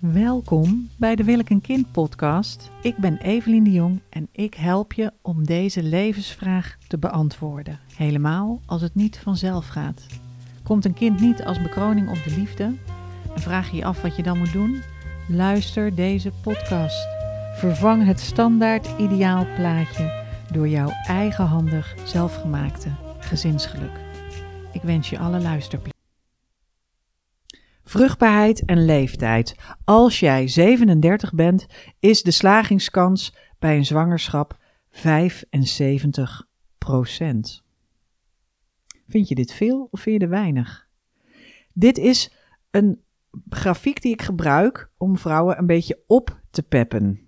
Welkom bij de Wil ik een kind podcast. Ik ben Evelien de Jong en ik help je om deze levensvraag te beantwoorden. Helemaal als het niet vanzelf gaat. Komt een kind niet als bekroning op de liefde en vraag je je af wat je dan moet doen? Luister deze podcast. Vervang het standaard ideaalplaatje door jouw eigenhandig zelfgemaakte gezinsgeluk. Ik wens je alle luisterplezier. Vruchtbaarheid en leeftijd. Als jij 37 bent, is de slagingskans bij een zwangerschap 75% Vind je dit veel of vind je er weinig? Dit is een grafiek die ik gebruik om vrouwen een beetje op te peppen.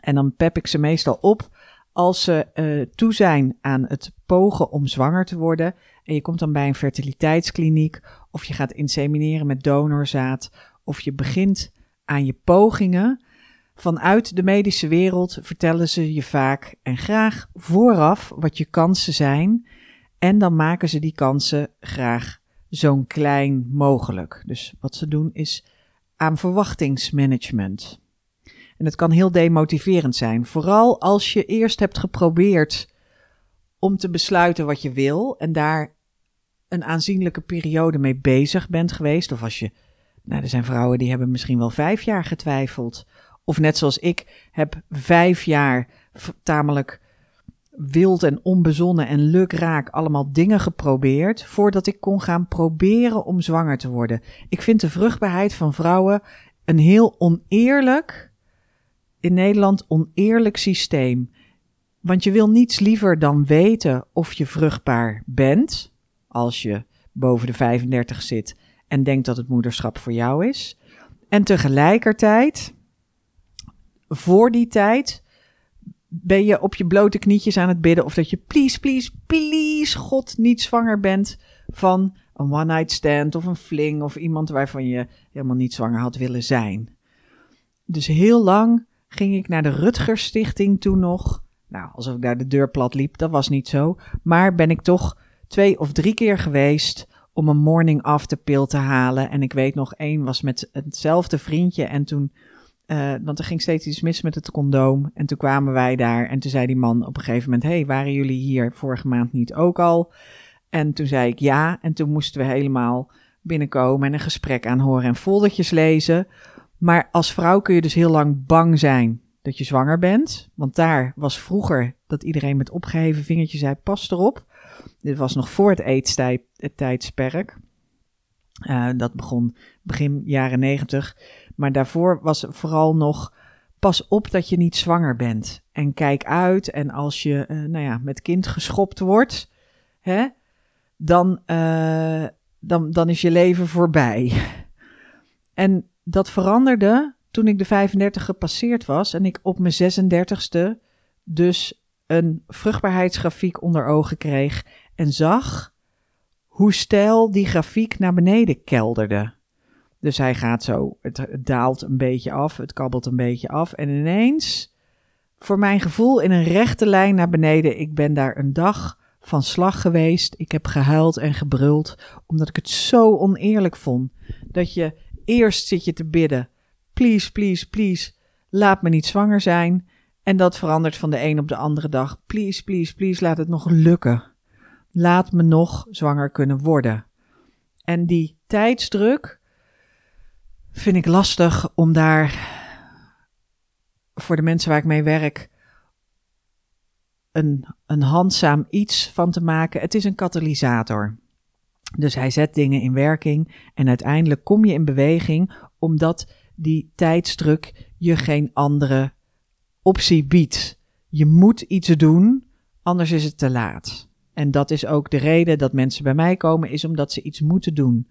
En dan pep ik ze meestal op als ze uh, toe zijn aan het pogen om zwanger te worden. En je komt dan bij een fertiliteitskliniek of je gaat insemineren met donorzaad, of je begint aan je pogingen. Vanuit de medische wereld vertellen ze je vaak en graag vooraf wat je kansen zijn. En dan maken ze die kansen graag zo'n klein mogelijk. Dus wat ze doen is aan verwachtingsmanagement. En het kan heel demotiverend zijn, vooral als je eerst hebt geprobeerd om te besluiten wat je wil en daar een aanzienlijke periode mee bezig bent geweest. Of als je, nou, er zijn vrouwen die hebben misschien wel vijf jaar getwijfeld. Of net zoals ik heb vijf jaar tamelijk wild en onbezonnen en lukraak allemaal dingen geprobeerd voordat ik kon gaan proberen om zwanger te worden. Ik vind de vruchtbaarheid van vrouwen een heel oneerlijk, in Nederland oneerlijk systeem. Want je wil niets liever dan weten of je vruchtbaar bent als je boven de 35 zit en denkt dat het moederschap voor jou is. En tegelijkertijd, voor die tijd, ben je op je blote knietjes aan het bidden of dat je please, please, please God niet zwanger bent van een one-night stand of een fling of iemand waarvan je helemaal niet zwanger had willen zijn. Dus heel lang ging ik naar de Rutgers Stichting toen nog. Nou, alsof ik daar de deur plat liep, dat was niet zo. Maar ben ik toch twee of drie keer geweest om een morning after pill te halen. En ik weet nog, één was met hetzelfde vriendje. En toen, uh, want er ging steeds iets mis met het condoom. En toen kwamen wij daar. En toen zei die man op een gegeven moment: hey, waren jullie hier vorige maand niet ook al? En toen zei ik ja. En toen moesten we helemaal binnenkomen en een gesprek aanhoren en foldertjes lezen. Maar als vrouw kun je dus heel lang bang zijn dat je zwanger bent. Want daar was vroeger dat iedereen met opgeheven vingertje zei: pas erop. Dit was nog voor het AIDS-tijdsperk. Uh, dat begon begin jaren negentig. Maar daarvoor was vooral nog pas op dat je niet zwanger bent. En kijk uit. En als je uh, nou ja, met kind geschopt wordt, hè, dan, uh, dan, dan is je leven voorbij. En dat veranderde toen ik de 35 gepasseerd was en ik op mijn 36ste dus een vruchtbaarheidsgrafiek onder ogen kreeg en zag hoe stijl die grafiek naar beneden kelderde. Dus hij gaat zo, het, daalt een beetje af, het kabbelt een beetje af en ineens, voor mijn gevoel, in een rechte lijn naar beneden. Ik ben daar een dag van slag geweest. Ik heb gehuild en gebruld, omdat ik het zo oneerlijk vond. Dat je eerst zit je te bidden, please, please, please, laat me niet zwanger zijn. En dat verandert van de een op de andere dag. Please, please, please, laat het nog lukken laat me nog zwanger kunnen worden. En die tijdsdruk vind ik lastig om daar voor de mensen waar ik mee werk een, een handzaam iets van te maken. Het is een katalysator. Dus hij zet dingen in werking en uiteindelijk kom je in beweging omdat die tijdsdruk je geen andere optie biedt. Je moet iets doen, anders is het te laat. En dat is ook de reden dat mensen bij mij komen, is omdat ze iets moeten doen.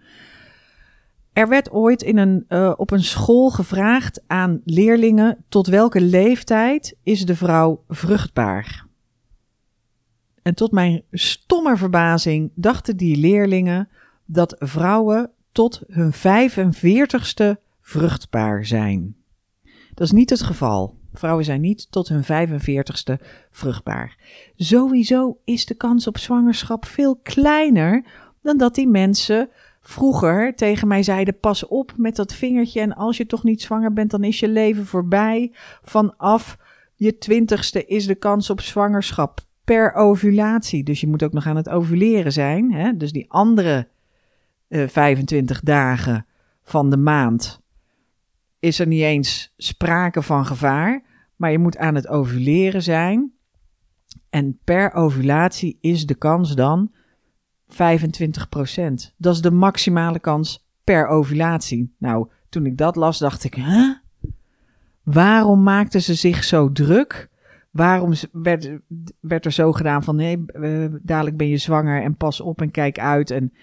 Er werd ooit in een, uh, op een school gevraagd aan leerlingen tot welke leeftijd is de vrouw vruchtbaar. En tot mijn stomme verbazing dachten die leerlingen dat vrouwen tot hun 45ste vruchtbaar zijn. Dat is niet het geval. Vrouwen zijn niet tot hun 45ste vruchtbaar. Sowieso is de kans op zwangerschap veel kleiner dan dat die mensen vroeger tegen mij zeiden: pas op met dat vingertje en als je toch niet zwanger bent, dan is je leven voorbij. Vanaf je twintigste is de kans op zwangerschap per ovulatie. Dus je moet ook nog aan het ovuleren zijn. Hè? Dus die andere uh, 25 dagen van de maand is er niet eens sprake van gevaar. Maar je moet aan het ovuleren zijn. En per ovulatie is de kans dan 25%. Dat is de maximale kans per ovulatie. Nou, toen ik dat las, dacht ik, huh? Waarom maakten ze zich zo druk? Waarom werd, werd er zo gedaan van nee, uh, dadelijk ben je zwanger en pas op en kijk uit en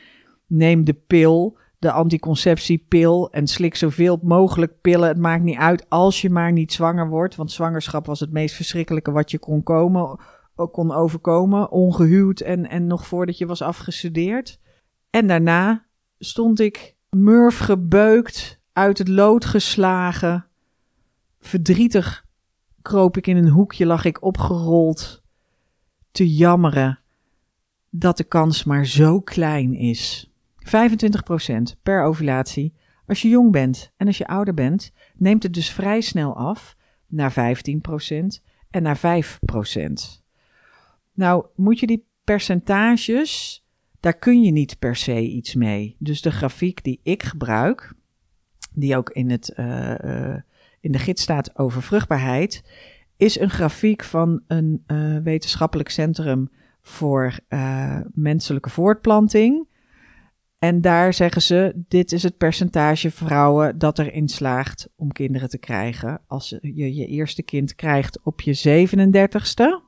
neem de pil, de anticonceptiepil en slik zoveel mogelijk pillen. Het maakt niet uit als je maar niet zwanger wordt, want zwangerschap was het meest verschrikkelijke wat je kon komen, kon overkomen, ongehuwd en, en nog voordat je was afgestudeerd. En daarna stond ik murf gebeukt, uit het lood geslagen, verdrietig kroop ik in een hoekje, lag ik opgerold, te jammeren dat de kans maar zo klein is. 25% per ovulatie. Als je jong bent en als je ouder bent, neemt het dus vrij snel af naar 15% en naar 5%. Nou, moet je die percentages, daar kun je niet per se iets mee. Dus de grafiek die ik gebruik, die ook in, het, uh, uh, in de gids staat over vruchtbaarheid, is een grafiek van een uh, wetenschappelijk centrum voor menselijke voortplanting. En daar zeggen ze: dit is het percentage vrouwen dat erin slaagt om kinderen te krijgen. Als je je eerste kind krijgt op je 37ste.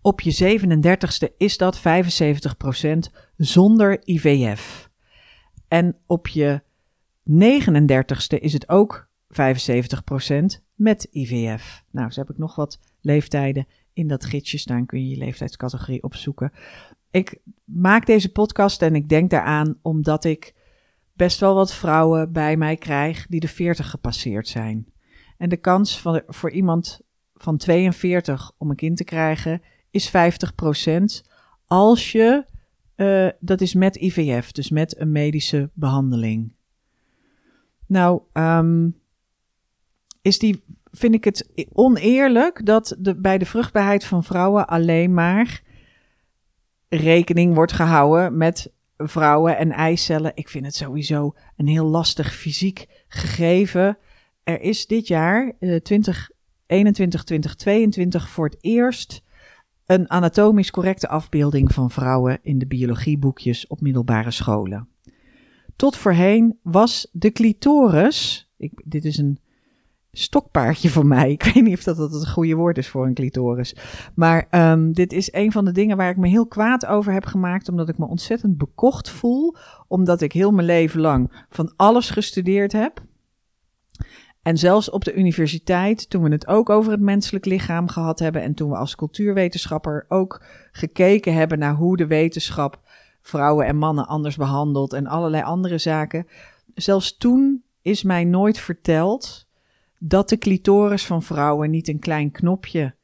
Op je 37ste is dat 75% zonder IVF. En op je 39ste is het ook 75% met IVF. Nou, zo heb ik nog wat leeftijden in dat gidsje staan. Kun je je leeftijdscategorie opzoeken. Ik maak deze podcast en ik denk daaraan omdat ik best wel wat vrouwen bij mij krijg die de 40 gepasseerd zijn. En de kans van, voor iemand van 42 om een kind te krijgen is 50%. Als je, uh, dat is met IVF, dus met een medische behandeling. Nou, um, is die, vind ik het oneerlijk dat de, bij de vruchtbaarheid van vrouwen alleen maar rekening wordt gehouden met vrouwen en eicellen. Ik vind het sowieso een heel lastig fysiek gegeven. Er is dit jaar, uh, 2021, 2022, voor het eerst een anatomisch correcte afbeelding van vrouwen in de biologieboekjes op middelbare scholen. Tot voorheen was de clitoris, ik, dit is een stokpaardje voor mij. Ik weet niet of dat, dat het goede woord is voor een clitoris. Maar um, dit is een van de dingen waar ik me heel kwaad over heb gemaakt. Omdat ik me ontzettend bekocht voel. Omdat ik heel mijn leven lang van alles gestudeerd heb. En zelfs op de universiteit, toen we het ook over het menselijk lichaam gehad hebben. En toen we als cultuurwetenschapper ook gekeken hebben naar hoe de wetenschap vrouwen en mannen anders behandelt. En allerlei andere zaken. Zelfs toen is mij nooit verteld dat de clitoris van vrouwen niet een klein knopje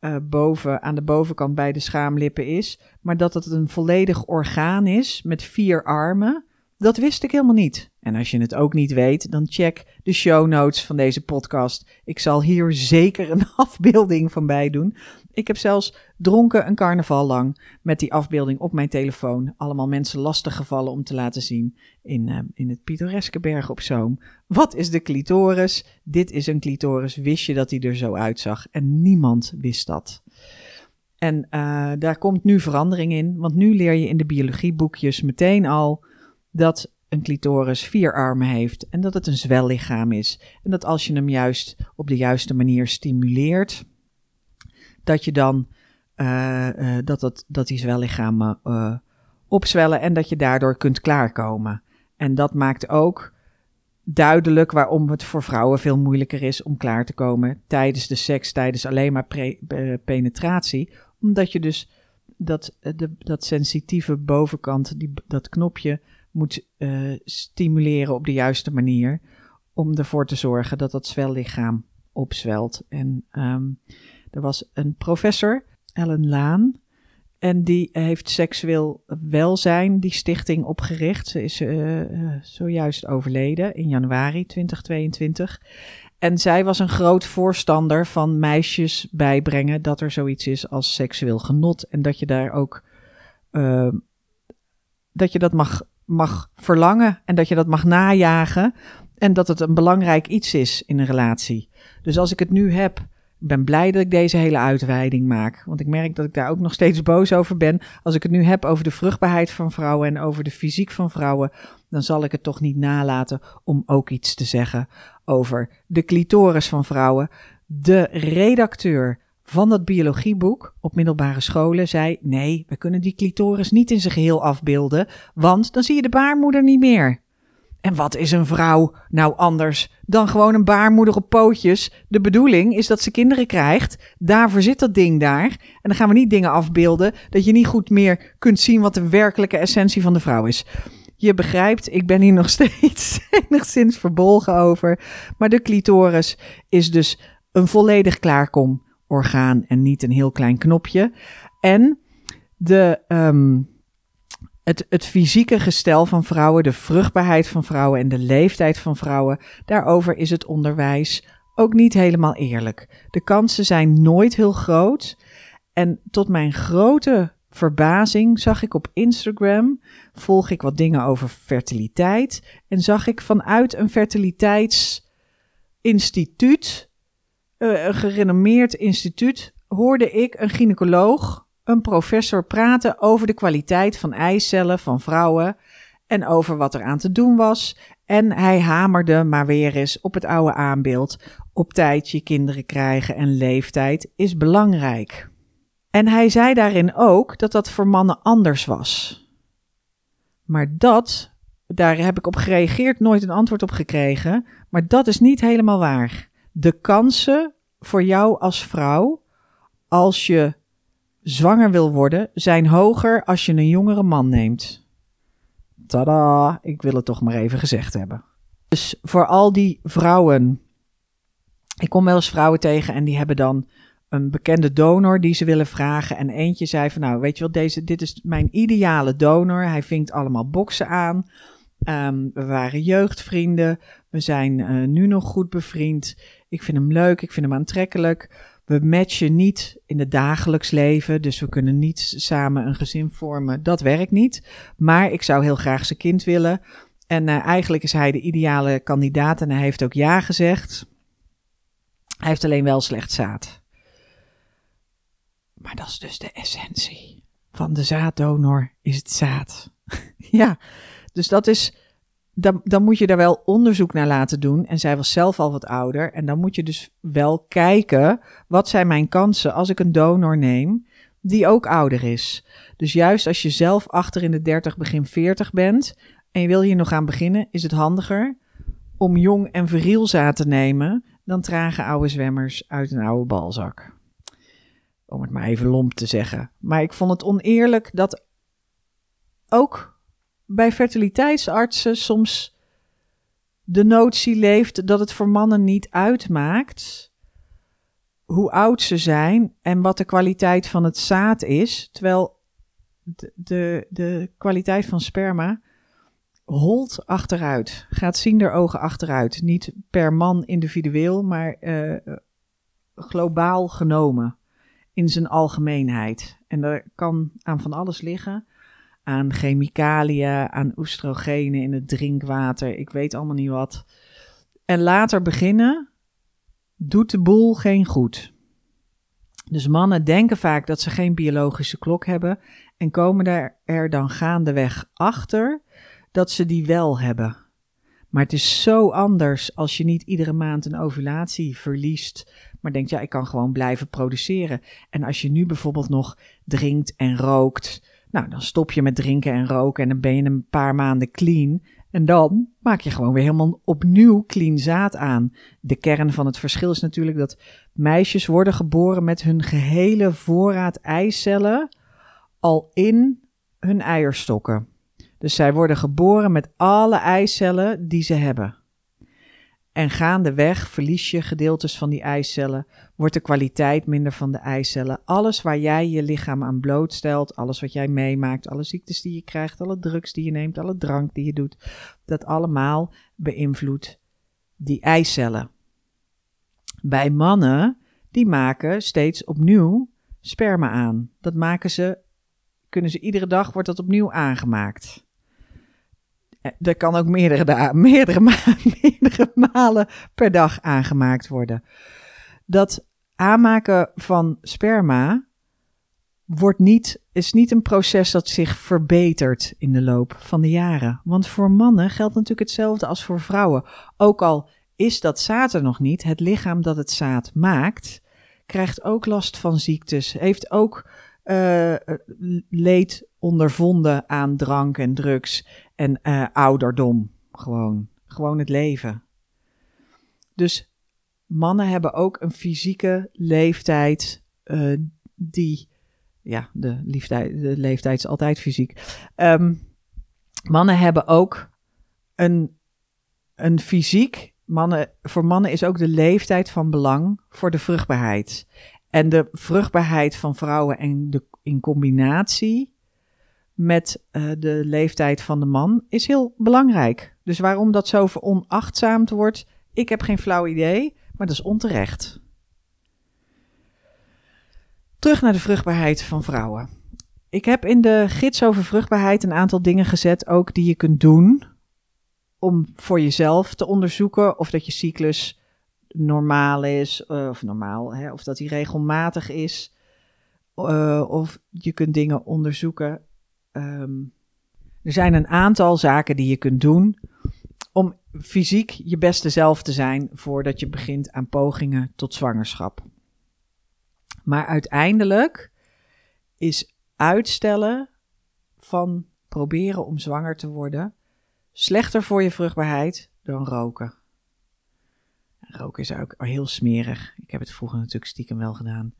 uh, boven, aan de bovenkant bij de schaamlippen is, maar dat het een volledig orgaan is met vier armen. Dat wist ik helemaal niet. En als je het ook niet weet, dan check de show notes van deze podcast. Ik zal hier zeker een afbeelding van bij doen. Ik heb zelfs dronken een carnaval lang met die afbeelding op mijn telefoon. Allemaal mensen lastig gevallen om te laten zien in, uh, in het pittoreske Bergen op Zoom. Wat is de clitoris? Dit is een clitoris. Wist je dat hij er zo uitzag? En niemand wist dat. En uh, daar komt nu verandering in, want nu leer je in de biologieboekjes meteen al dat een clitoris vier armen heeft en dat het een zwellichaam is. En dat als je hem juist op de juiste manier stimuleert, dat je dan uh, uh, dat, dat, dat die zwellichamen uh, opzwellen en dat je daardoor kunt klaarkomen. En dat maakt ook duidelijk waarom het voor vrouwen veel moeilijker is om klaar te komen tijdens de seks, tijdens alleen maar penetratie. Omdat je dus dat, de, dat sensitieve bovenkant, die, dat knopje, moet uh, stimuleren op de juiste manier. Om ervoor te zorgen dat dat zwellichaam opzwelt. En um, er was een professor, Ellen Laan. En die heeft seksueel welzijn, die stichting, opgericht. Ze is uh, zojuist overleden in januari 2022. En zij was een groot voorstander van meisjes bijbrengen dat er zoiets is als seksueel genot. En dat je daar ook uh, dat je dat mag, mag verlangen en dat je dat mag najagen. En dat het een belangrijk iets is in een relatie. Dus als ik het nu heb, ben blij dat ik deze hele uitweiding maak. Want ik merk dat ik daar ook nog steeds boos over ben. Als ik het nu heb over de vruchtbaarheid van vrouwen en over de fysiek van vrouwen, dan zal ik het toch niet nalaten om ook iets te zeggen over de clitoris van vrouwen. De redacteur van dat biologieboek op middelbare scholen zei: nee, we kunnen die clitoris niet in zijn geheel afbeelden, want dan zie je de baarmoeder niet meer. En wat is een vrouw nou anders dan gewoon een baarmoeder op pootjes? De bedoeling is dat ze kinderen krijgt. Daarvoor zit dat ding daar. En dan gaan we niet dingen afbeelden dat je niet goed meer kunt zien wat de werkelijke essentie van de vrouw is. Je begrijpt, ik ben hier nog steeds enigszins verbolgen over. Maar de clitoris is dus een volledig klaarkom orgaan en niet een heel klein knopje. En de, um, het, het fysieke gestel van vrouwen, de vruchtbaarheid van vrouwen en de leeftijd van vrouwen, daarover is het onderwijs ook niet helemaal eerlijk. De kansen zijn nooit heel groot. En tot mijn grote verbazing zag ik op Instagram, volg ik wat dingen over fertiliteit, en zag ik vanuit een fertiliteitsinstituut uh, een gerenommeerd instituut hoorde ik een gynaecoloog, een professor praten over de kwaliteit van eicellen van vrouwen en over wat er aan te doen was. En hij hamerde maar weer eens op het oude aanbeeld: op tijd je kinderen krijgen en leeftijd is belangrijk. En hij zei daarin ook dat dat voor mannen anders was. Maar dat, daar heb ik op gereageerd, nooit een antwoord op gekregen. Maar dat is niet helemaal waar de kansen voor jou als vrouw, als je zwanger wil worden, zijn hoger als je een jongere man neemt. Tada, ik wil het toch maar even gezegd hebben. Dus voor al die vrouwen. Ik kom wel eens vrouwen tegen en die hebben dan een bekende donor die ze willen vragen. En eentje zei van nou, weet je wel, deze, dit is mijn ideale donor. Hij vinkt allemaal boksen aan. Um, we waren jeugdvrienden. We zijn uh, nu nog goed bevriend. Ik vind hem leuk, ik vind hem aantrekkelijk. We matchen niet in het dagelijks leven, dus we kunnen niet samen een gezin vormen. Dat werkt niet. Maar ik zou heel graag zijn kind willen. En uh, eigenlijk is hij de ideale kandidaat en hij heeft ook ja gezegd. Hij heeft alleen wel slecht zaad. Maar dat is dus de essentie van de zaaddonor, is het zaad. ja, dus dat is dan, dan moet je daar wel onderzoek naar laten doen. En zij was zelf al wat ouder. En dan moet je dus wel kijken, wat zijn mijn kansen als ik een donor neem die ook ouder is. Dus juist als je zelf achter in de 30, begin 40 bent en je wil hier nog aan beginnen, is het handiger om jong en viriel te nemen dan trage oude zwemmers uit een oude balzak. Om het maar even lomp te zeggen. Maar ik vond het oneerlijk dat ook bij fertiliteitsartsen soms de notie leeft dat het voor mannen niet uitmaakt hoe oud ze zijn en wat de kwaliteit van het zaad is. Terwijl de, de, kwaliteit van sperma holt achteruit, gaat zien er ogen achteruit. Niet per man individueel, maar uh, globaal genomen in zijn algemeenheid. En dat kan aan van alles liggen aan chemicaliën, aan oestrogenen in het drinkwater. Ik weet allemaal niet wat. En later beginnen doet de boel geen goed. Dus mannen denken vaak dat ze geen biologische klok hebben en komen er, er dan gaandeweg achter dat ze die wel hebben. Maar het is zo anders als je niet iedere maand een ovulatie verliest, maar denkt ja, ik kan gewoon blijven produceren. En als je nu bijvoorbeeld nog drinkt en rookt, nou, dan stop je met drinken en roken en dan ben je een paar maanden clean. En dan maak je gewoon weer helemaal opnieuw clean zaad aan. De kern van het verschil is natuurlijk dat meisjes worden geboren met hun gehele voorraad eicellen al in hun eierstokken. Dus zij worden geboren met alle eicellen die ze hebben. En gaandeweg verlies je gedeeltes van die eicellen, wordt de kwaliteit minder van de eicellen. Alles waar jij je lichaam aan blootstelt, alles wat jij meemaakt, alle ziektes die je krijgt, alle drugs die je neemt, alle drank die je doet, dat allemaal beïnvloedt die eicellen. Bij mannen, die maken steeds opnieuw sperma aan. Dat maken ze, kunnen ze iedere dag, wordt dat opnieuw aangemaakt. Er kan ook meerdere, meerdere, meerdere malen per dag aangemaakt worden. Dat aanmaken van sperma wordt niet, is niet een proces dat zich verbetert in de loop van de jaren. Want voor mannen geldt natuurlijk hetzelfde als voor vrouwen. Ook al is dat zaad er nog niet, het lichaam dat het zaad maakt, krijgt ook last van ziektes, heeft ook uh, leed ondervonden aan drank en drugs en uh, ouderdom. Gewoon. Gewoon het leven. Dus mannen hebben ook een fysieke leeftijd uh, die. Ja, de, leeftijd, de leeftijd is altijd fysiek. Um, mannen hebben ook een, een fysiek. Mannen, voor mannen is ook de leeftijd van belang voor de vruchtbaarheid. En de vruchtbaarheid van vrouwen en de, in combinatie met uh, de leeftijd van de man is heel belangrijk. Dus waarom dat zo veronachtzaamd wordt, ik heb geen flauw idee, maar dat is onterecht. Terug naar de vruchtbaarheid van vrouwen. Ik heb in de gids over vruchtbaarheid een aantal dingen gezet, ook die je kunt doen om voor jezelf te onderzoeken of dat je cyclus normaal is, uh, of normaal, hè, of dat die regelmatig is. Uh, of je kunt dingen onderzoeken Um, er zijn een aantal zaken die je kunt doen om fysiek je beste zelf te zijn voordat je begint aan pogingen tot zwangerschap. Maar uiteindelijk is uitstellen van proberen om zwanger te worden slechter voor je vruchtbaarheid dan roken. Roken is ook heel smerig. Ik heb het vroeger natuurlijk stiekem wel gedaan.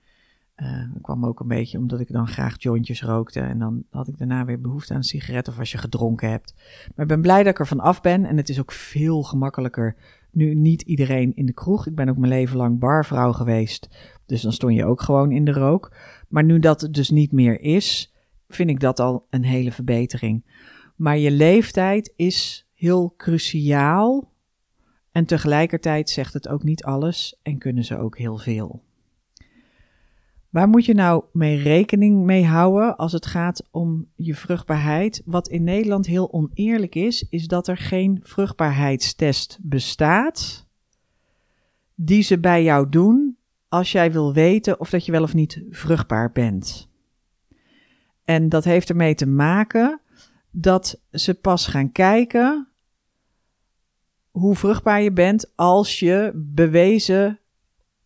Dat kwam ook een beetje omdat ik dan graag jointjes rookte. En dan had ik daarna weer behoefte aan een sigaret of als je gedronken hebt. Maar ik ben blij dat ik er van af ben. En het is ook veel gemakkelijker. Nu niet iedereen in de kroeg. Ik ben ook mijn leven lang barvrouw geweest. Dus dan stond je ook gewoon in de rook. Maar nu dat het dus niet meer is, vind ik dat al een hele verbetering. Maar je leeftijd is heel cruciaal. En tegelijkertijd zegt het ook niet alles en kunnen ze ook heel veel. Waar moet je nou mee rekening mee houden als het gaat om je vruchtbaarheid? Wat in Nederland heel oneerlijk is, is dat er geen vruchtbaarheidstest bestaat die ze bij jou doen als jij wil weten of dat je wel of niet vruchtbaar bent. En dat heeft ermee te maken dat ze pas gaan kijken hoe vruchtbaar je bent als je bewezen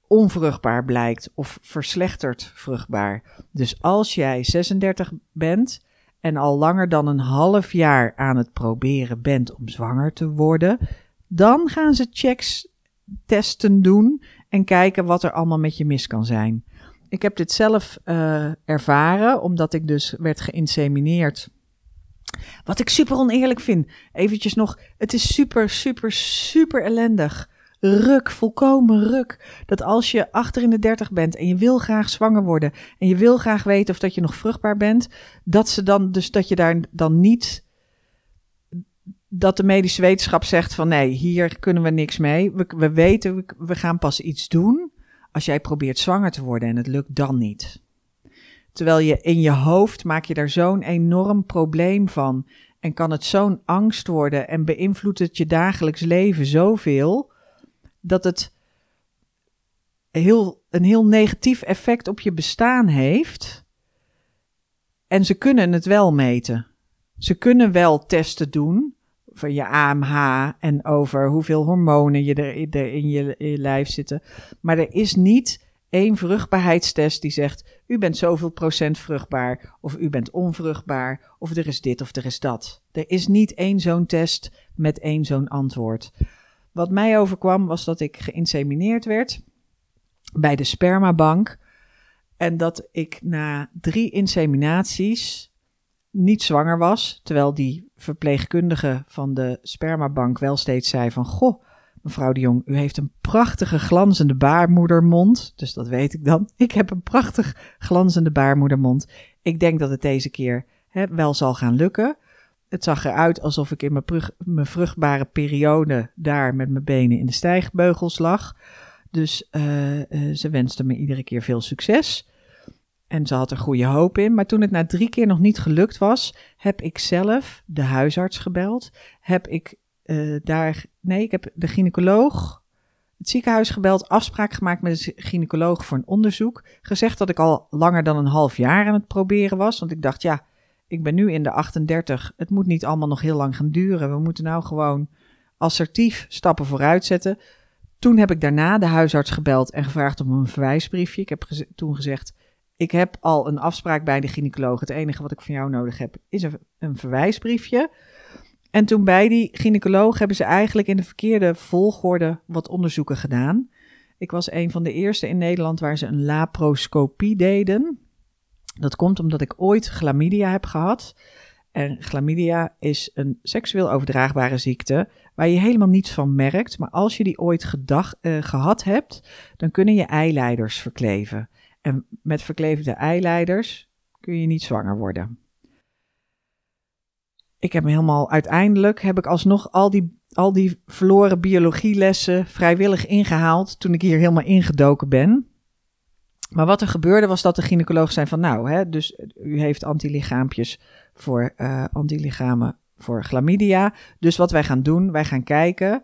onvruchtbaar blijkt of verslechterd vruchtbaar. Dus als jij 36 bent en al langer dan een half jaar aan het proberen bent om zwanger te worden, dan gaan ze checks testen doen en kijken wat er allemaal met je mis kan zijn. Ik heb dit zelf uh, ervaren, omdat ik dus werd geïnsemineerd. Wat ik super oneerlijk vind. Eventjes nog, het is super, super, super ellendig ruk, volkomen ruk. Dat als je achter in de dertig bent en je wil graag zwanger worden en je wil graag weten of dat je nog vruchtbaar bent, dat ze dan dus dat je daar dan niet dat de medische wetenschap zegt van nee, hier kunnen we niks mee. We, we weten, we, we gaan pas iets doen als jij probeert zwanger te worden en het lukt dan niet. Terwijl je in je hoofd maak je daar zo'n enorm probleem van en kan het zo'n angst worden en beïnvloedt het je dagelijks leven zoveel dat het heel, een heel negatief effect op je bestaan heeft. En ze kunnen het wel meten. Ze kunnen wel testen doen van je AMH en over hoeveel hormonen je er, in, je, in je lijf zitten. Maar er is niet één vruchtbaarheidstest die zegt: u bent zoveel procent vruchtbaar, of u bent onvruchtbaar, of er is dit of er is dat. Er is niet één zo'n test met één zo'n antwoord. Wat mij overkwam was dat ik geïnsemineerd werd bij de spermabank. En dat ik na drie inseminaties niet zwanger was. Terwijl die verpleegkundige van de spermabank wel steeds zei van... Goh, Mevrouw de Jong, u heeft een prachtige glanzende baarmoedermond. Dus dat weet ik dan. Ik heb een prachtig glanzende baarmoedermond. Ik denk dat het deze keer hè, wel zal gaan lukken. Het zag eruit alsof ik in mijn, vruchtbare periode daar met mijn benen in de stijgbeugels lag. Dus uh, uh, ze wenste me iedere keer veel succes. En ze had er goede hoop in. Maar toen het na drie keer nog niet gelukt was, heb ik zelf de huisarts gebeld. Heb ik uh, daar, nee, ik heb de gynaecoloog, het ziekenhuis gebeld, afspraak gemaakt met de gynaecoloog voor een onderzoek. Gezegd dat ik al langer dan een half jaar aan het proberen was. Want ik dacht, ja, ik ben nu in de 38. Het moet niet allemaal nog heel lang gaan duren. We moeten nou gewoon assertief stappen vooruit zetten. Toen heb ik daarna de huisarts gebeld en gevraagd om een verwijsbriefje. Ik heb toen gezegd: Ik heb al een afspraak bij de gynaecoloog. Het enige wat ik van jou nodig heb is een verwijsbriefje. En toen bij die gynaecoloog hebben ze eigenlijk in de verkeerde volgorde wat onderzoeken gedaan. Ik was een van de eerste in Nederland waar ze een laparoscopie deden. Dat komt omdat ik ooit chlamydia heb gehad. En chlamydia is een seksueel overdraagbare ziekte waar je helemaal niets van merkt. Maar als je die ooit gedag, uh, gehad hebt, dan kunnen je eileiders verkleven. En met verkleefde eileiders kun je niet zwanger worden. Ik heb me helemaal uiteindelijk heb ik alsnog al die, al die verloren biologielessen vrijwillig ingehaald toen ik hier helemaal ingedoken ben. Maar wat er gebeurde was dat de gynaecoloog zei van nou, hè, dus u heeft antilichaampjes voor uh, antilichamen voor chlamydia. Dus wat wij gaan doen, wij gaan kijken,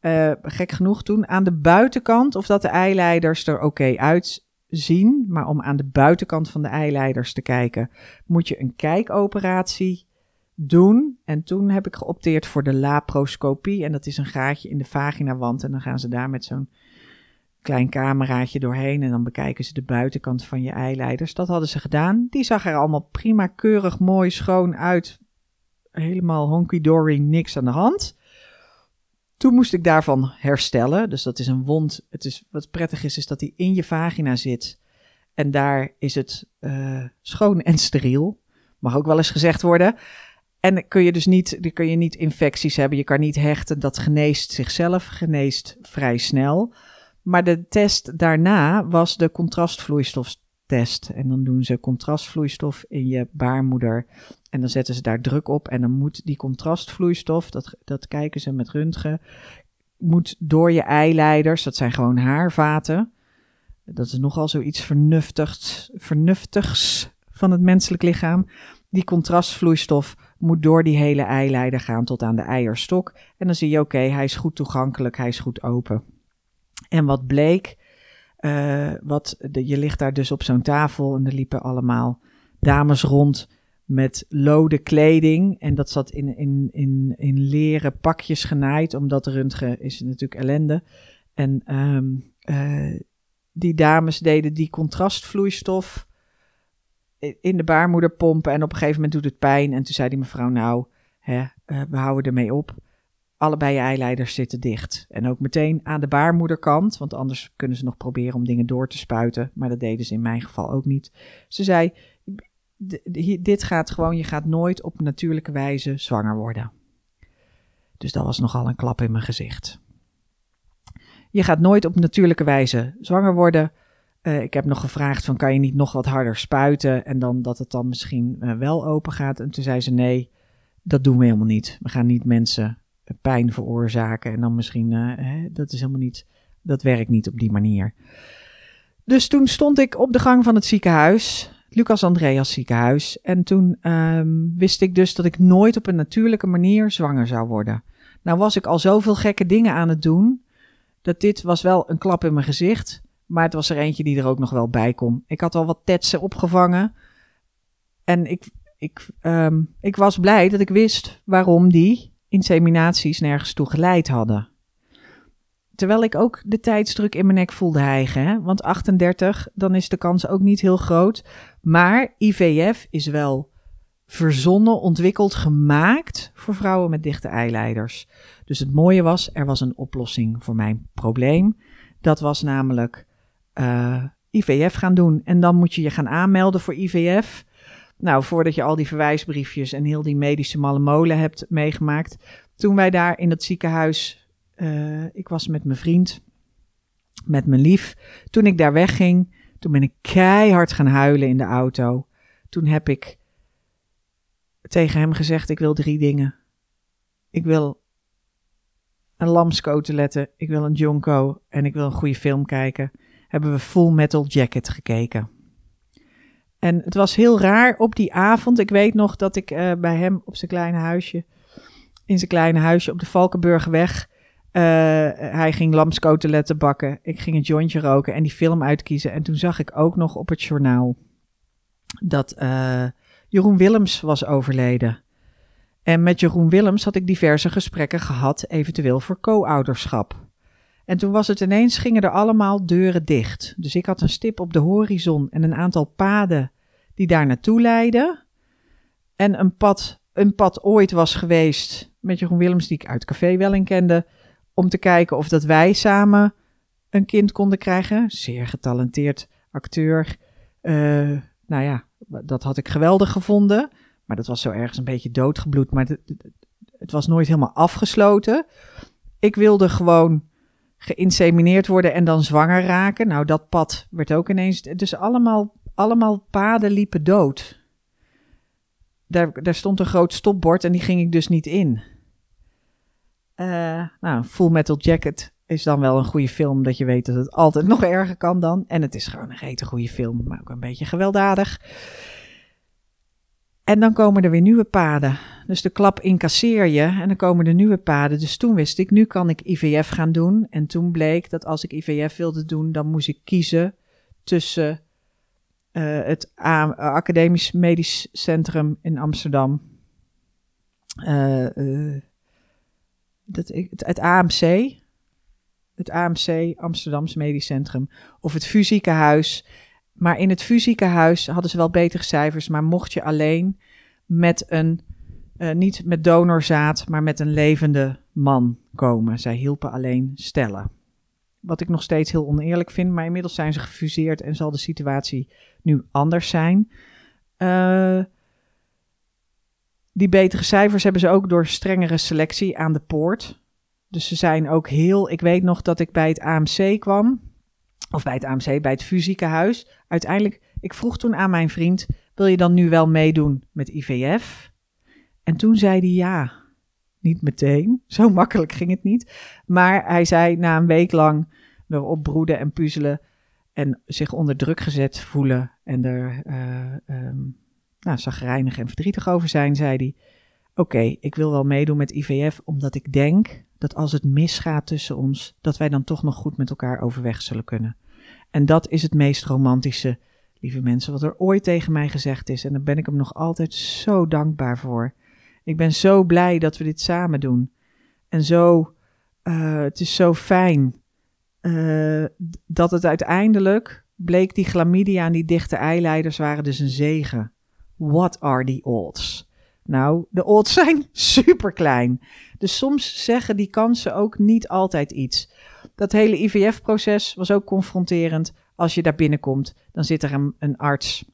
uh, gek genoeg toen, aan de buitenkant of dat de eileiders er oké uitzien. Maar om aan de buitenkant van de eileiders te kijken, moet je een kijkoperatie doen. En toen heb ik geopteerd voor de laparoscopie. En dat is een gaatje in de vaginawand. En dan gaan ze daar met zo'n klein cameraatje doorheen en dan bekijken ze de buitenkant van je eileiders. Dat hadden ze gedaan. Die zag er allemaal prima, keurig, mooi, schoon uit. Helemaal honky-dory, niks aan de hand. Toen moest ik daarvan herstellen. Dus dat is een wond. Het is, wat prettig is, is dat die in je vagina zit. En daar is het uh, schoon en steriel. Mag ook wel eens gezegd worden. En kun je dus niet, kun je niet infecties hebben. Je kan niet hechten. Dat geneest zichzelf, geneest vrij snel. Maar de test daarna was de contrastvloeistoftest. En dan doen ze contrastvloeistof in je baarmoeder. En dan zetten ze daar druk op. En dan moet die contrastvloeistof, dat, dat kijken ze met röntgen, moet door je eileiders, dat zijn gewoon haarvaten. Dat is nogal zoiets vernuftigs, vernuftigs van het menselijk lichaam. Die contrastvloeistof moet door die hele eileider gaan tot aan de eierstok. En dan zie je, oké, hij is goed toegankelijk, hij is goed open. En wat bleek, uh, wat, de, je ligt daar dus op zo'n tafel en er liepen allemaal dames rond met lode kleding. En dat zat in, in, in, in leren pakjes genaaid, omdat röntgen is natuurlijk ellende. En um, uh, die dames deden die contrastvloeistof in de baarmoeder pompen. En op een gegeven moment doet het pijn. En toen zei die mevrouw, nou, hè, uh, we houden ermee op allebei je eileiders zitten dicht. En ook meteen aan de baarmoederkant, want anders kunnen ze nog proberen om dingen door te spuiten. Maar dat deden ze in mijn geval ook niet. Ze zei: Dit gaat gewoon, je gaat nooit op natuurlijke wijze zwanger worden. Dus dat was nogal een klap in mijn gezicht. Je gaat nooit op natuurlijke wijze zwanger worden. Uh, ik heb nog gevraagd van kan je niet nog wat harder spuiten en dan dat het dan misschien uh, wel open gaat. En toen zei ze nee, dat doen we helemaal niet. We gaan niet mensen pijn veroorzaken. En dan misschien, hè, dat is helemaal niet, dat werkt niet op die manier. Dus toen stond ik op de gang van het ziekenhuis, Lucas Andreas ziekenhuis. En toen um, wist ik dus dat ik nooit op een natuurlijke manier zwanger zou worden. Nou was ik al zoveel gekke dingen aan het doen, dat dit was wel een klap in mijn gezicht. Maar het was er eentje die er ook nog wel bij kon. Ik had al wat tetsen opgevangen. En ik, ik, um, ik was blij dat ik wist waarom die inseminaties nergens toe geleid hadden. Terwijl ik ook de tijdsdruk in mijn nek voelde hijgen. Hè? Want 38, dan is de kans ook niet heel groot. Maar IVF is wel verzonnen, ontwikkeld, gemaakt voor vrouwen met dichte eileiders. Dus het mooie was, er was een oplossing voor mijn probleem. Dat was namelijk eh, IVF gaan doen. En dan moet je je gaan aanmelden voor IVF. Nou, voordat je al die verwijsbriefjes en heel die medische malle molen hebt meegemaakt. Toen wij daar in het ziekenhuis Eh, ik was met mijn vriend, met mijn lief. Toen ik daar wegging, toen ben ik keihard gaan huilen in de auto. Toen heb ik tegen hem gezegd: Ik wil drie dingen. Ik wil een lamscoteletten, ik wil een jonko en ik wil een goede film kijken. Hebben we Full Metal Jacket gekeken. En het was heel raar op die avond. Ik weet nog dat ik uh, bij hem op zijn kleine huisje, in zijn kleine huisje op de Valkenburgweg, uh, hij ging lamskoteletten bakken. Ik ging een jointje roken en die film uitkiezen. En toen zag ik ook nog op het journaal dat uh, Jeroen Willems was overleden. En met Jeroen Willems had ik diverse gesprekken gehad, eventueel voor co-ouderschap. En toen was het ineens, gingen er allemaal deuren dicht. Dus ik had een stip op de horizon en een aantal paden die daar naartoe leidden. En een pad, een pad ooit was geweest met Jeroen Willems, die ik uit café wel in kende, om te kijken of dat wij samen een kind konden krijgen. Zeer getalenteerd acteur. Uh, nou ja, dat had ik geweldig gevonden. Maar dat was zo ergens een beetje doodgebloed. Maar het was nooit helemaal afgesloten. Ik wilde gewoon geïnsemineerd worden en dan zwanger raken. Nou, dat pad werd ook ineens. Dus allemaal, allemaal paden liepen dood. Daar, daar stond een groot stopbord en die ging ik dus niet in. Uh, nou, Full Metal Jacket is dan wel een goede film, dat je weet dat het altijd nog erger kan dan. En het is gewoon een rete goede film, maar ook een beetje gewelddadig. En dan komen er weer nieuwe paden. Dus de klap incasseer je en dan komen er nieuwe paden. Dus toen wist ik, nu kan ik IVF gaan doen. En toen bleek dat als ik IVF wilde doen, dan moest ik kiezen tussen uh, het Academisch Medisch Centrum in Amsterdam. Uh, uh, dat, het, AMC, het AMC, Amsterdams Medisch Centrum, of het Fusiekenhuis. Maar in het Fusiekenhuis hadden ze wel betere cijfers, maar mocht je alleen met een, uh, niet met donorzaad, maar met een levende man komen. Zij hielpen alleen stellen. Wat ik nog steeds heel oneerlijk vind, maar inmiddels zijn ze gefuseerd en zal de situatie nu anders zijn. Uh, die betere cijfers hebben ze ook door strengere selectie aan de poort. Dus ze zijn ook heel. Ik weet nog dat ik bij het AMC kwam. Of bij het AMC, bij het fysiekenhuis. Uiteindelijk, ik vroeg toen aan mijn vriend: Wil je dan nu wel meedoen met IVF? En toen zei hij ja. Niet meteen, zo makkelijk ging het niet. Maar hij zei na een week lang erop broeden en puzzelen. En zich onder druk gezet voelen. En er. Uh, um, nou, zagrijnig en verdrietig over zijn, zei hij: Oké, ik wil wel meedoen met IVF, omdat ik denk dat als het misgaat tussen ons, dat wij dan toch nog goed met elkaar overweg zullen kunnen. En dat is het meest romantische, lieve mensen, wat er ooit tegen mij gezegd is. En daar ben ik hem nog altijd zo dankbaar voor. Ik ben zo blij dat we dit samen doen. En zo, uh, het is zo fijn uh, dat het uiteindelijk bleek die chlamydia en die dichte eileiders waren dus een zegen. What are the odds? Nou, de odds zijn super klein. Dus soms zeggen die kansen ook niet altijd iets. Dat hele IVF-proces was ook confronterend. Als je daar binnenkomt, dan zit er een, arts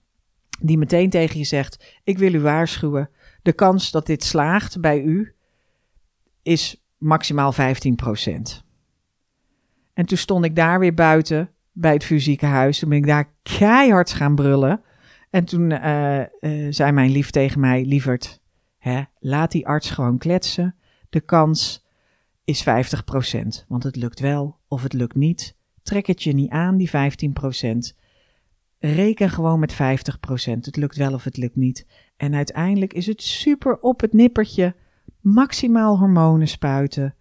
die meteen tegen je zegt: Ik wil u waarschuwen. De kans dat dit slaagt bij u is maximaal 15%. En toen stond ik daar weer buiten bij het fysieke huis. Toen ben ik daar keihard gaan brullen. En toen uh, zei mijn lief tegen mij, lieverd, hè, laat die arts gewoon kletsen. De kans is 50%, want het lukt wel of het lukt niet. Trek het je niet aan, die 15%. Reken gewoon met 50%. Het lukt wel of het lukt niet. En uiteindelijk is het super op het nippertje. Maximaal hormonen spuiten.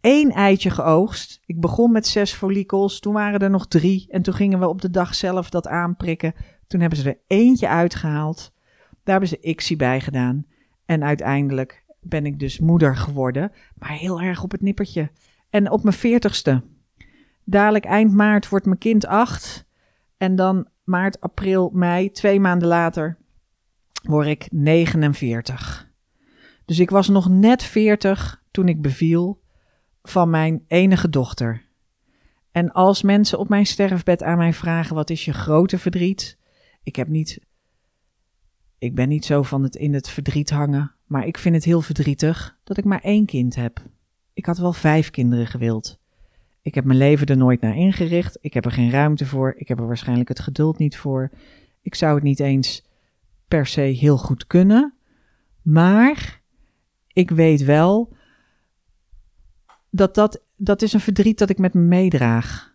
Eén eitje geoogst. Ik begon met zes follicels. Toen waren er nog drie. En toen gingen we op de dag zelf dat aanprikken. Toen hebben ze er eentje uitgehaald. Daar hebben ze ICSI bij gedaan. En uiteindelijk ben ik dus moeder geworden. Maar heel erg op het nippertje. En op mijn veertigste. Dadelijk eind maart wordt mijn kind acht. En dan maart, april, mei, twee maanden later, word ik 49. Dus ik was nog net 40 toen ik beviel van mijn enige dochter. En als mensen op mijn sterfbed aan mij vragen: wat is je grote verdriet? Ik heb niet. Ik ben niet zo van het in het verdriet hangen, maar ik vind het heel verdrietig dat ik maar één kind heb. Ik had wel vijf kinderen gewild. Ik heb mijn leven er nooit naar ingericht. Ik heb er geen ruimte voor. Ik heb er waarschijnlijk het geduld niet voor. Ik zou het niet eens per se heel goed kunnen. Maar ik weet wel dat dat, dat is een verdriet dat ik met me meedraag.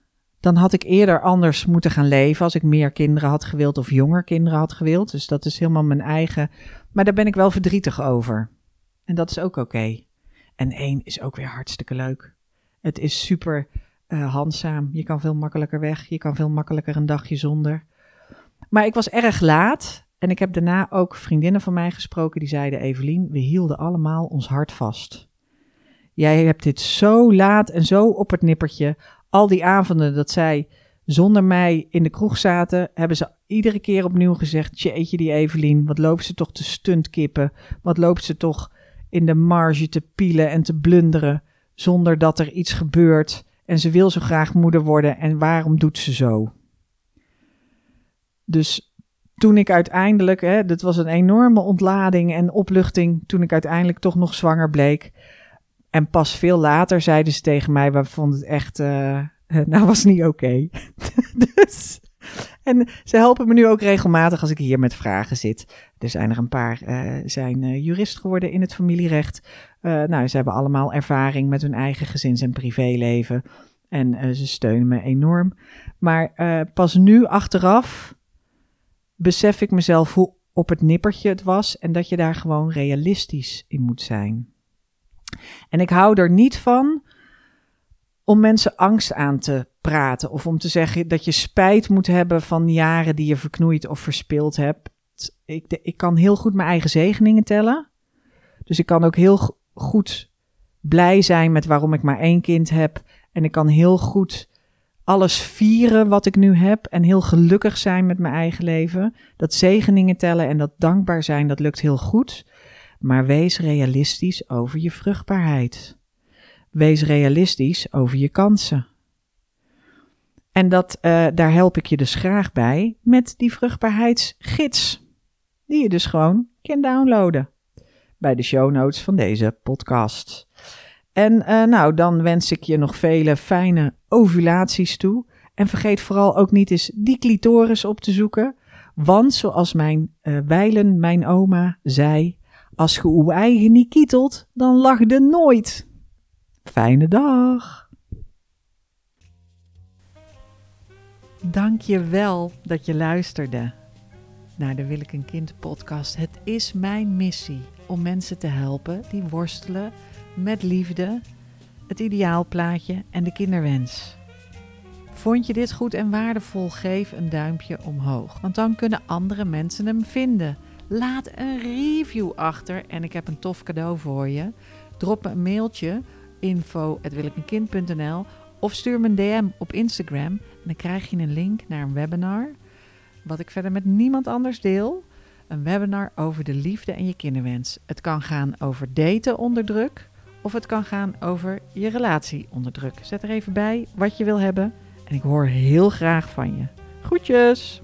Dan had ik eerder anders moeten gaan leven als ik meer kinderen had gewild of jonger kinderen had gewild. Dus dat is helemaal mijn eigen. Maar daar ben ik wel verdrietig over. En dat is ook oké. En één is ook weer hartstikke leuk. Het is super uh, handzaam. Je kan veel makkelijker weg. Je kan veel makkelijker een dagje zonder. Maar ik was erg laat. En ik heb daarna ook vriendinnen van mij gesproken die zeiden: Evelien, we hielden allemaal ons hart vast. Jij hebt dit zo laat en zo op het nippertje. Al die avonden dat zij zonder mij in de kroeg zaten, hebben ze iedere keer opnieuw gezegd: Jeetje, die Evelien, wat loopt ze toch te stuntkippen? Wat loopt ze toch in de marge te pielen en te blunderen zonder dat er iets gebeurt? En ze wil zo graag moeder worden en waarom doet ze zo? Dus toen ik uiteindelijk, hè, dit was een enorme ontlading en opluchting, toen ik uiteindelijk toch nog zwanger bleek. En pas veel later zeiden ze tegen mij, we vonden het echt, uh, nou was niet oké. dus, en ze helpen me nu ook regelmatig als ik hier met vragen zit. Er zijn er een paar, uh, zijn jurist geworden in het familierecht. nou, ze hebben allemaal ervaring met hun eigen gezins- en privéleven. En ze steunen me enorm. Maar pas nu achteraf besef ik mezelf hoe op het nippertje het was en dat je daar gewoon realistisch in moet zijn. En ik hou er niet van om mensen angst aan te praten of om te zeggen dat je spijt moet hebben van jaren die je verknoeid of verspild hebt. Ik, ik kan heel goed mijn eigen zegeningen tellen. Dus ik kan ook heel goed blij zijn met waarom ik maar één kind heb. En ik kan heel goed alles vieren wat ik nu heb en heel gelukkig zijn met mijn eigen leven. Dat zegeningen tellen en dat dankbaar zijn, dat lukt heel goed. Maar wees realistisch over je vruchtbaarheid. Wees realistisch over je kansen. En dat, uh, daar help ik je dus graag bij met die vruchtbaarheidsgids. Die je dus gewoon kan downloaden bij de show notes van deze podcast. En uh, nou, dan wens ik je nog vele fijne ovulaties toe. En vergeet vooral ook niet eens die clitoris op te zoeken. Want zoals mijn uh, wijlen, mijn oma, zei: Als je uw eigen niet kietelt, dan lach je nooit. Fijne dag. Dank je wel dat je luisterde naar de Wil ik een kind podcast. Het is mijn missie om mensen te helpen die worstelen met liefde, het ideaalplaatje en de kinderwens. Vond je dit goed en waardevol? Geef een duimpje omhoog, want dan kunnen andere mensen hem vinden. Laat een review achter en ik heb een tof cadeau voor je. Drop me een mailtje info@wilikenkind.nl of stuur me een DM op Instagram en dan krijg je een link naar een webinar wat ik verder met niemand anders deel. Een webinar over de liefde en je kinderwens. Het kan gaan over daten onder druk of het kan gaan over je relatie onder druk. Zet er even bij wat je wil hebben en ik hoor heel graag van je. Groetjes!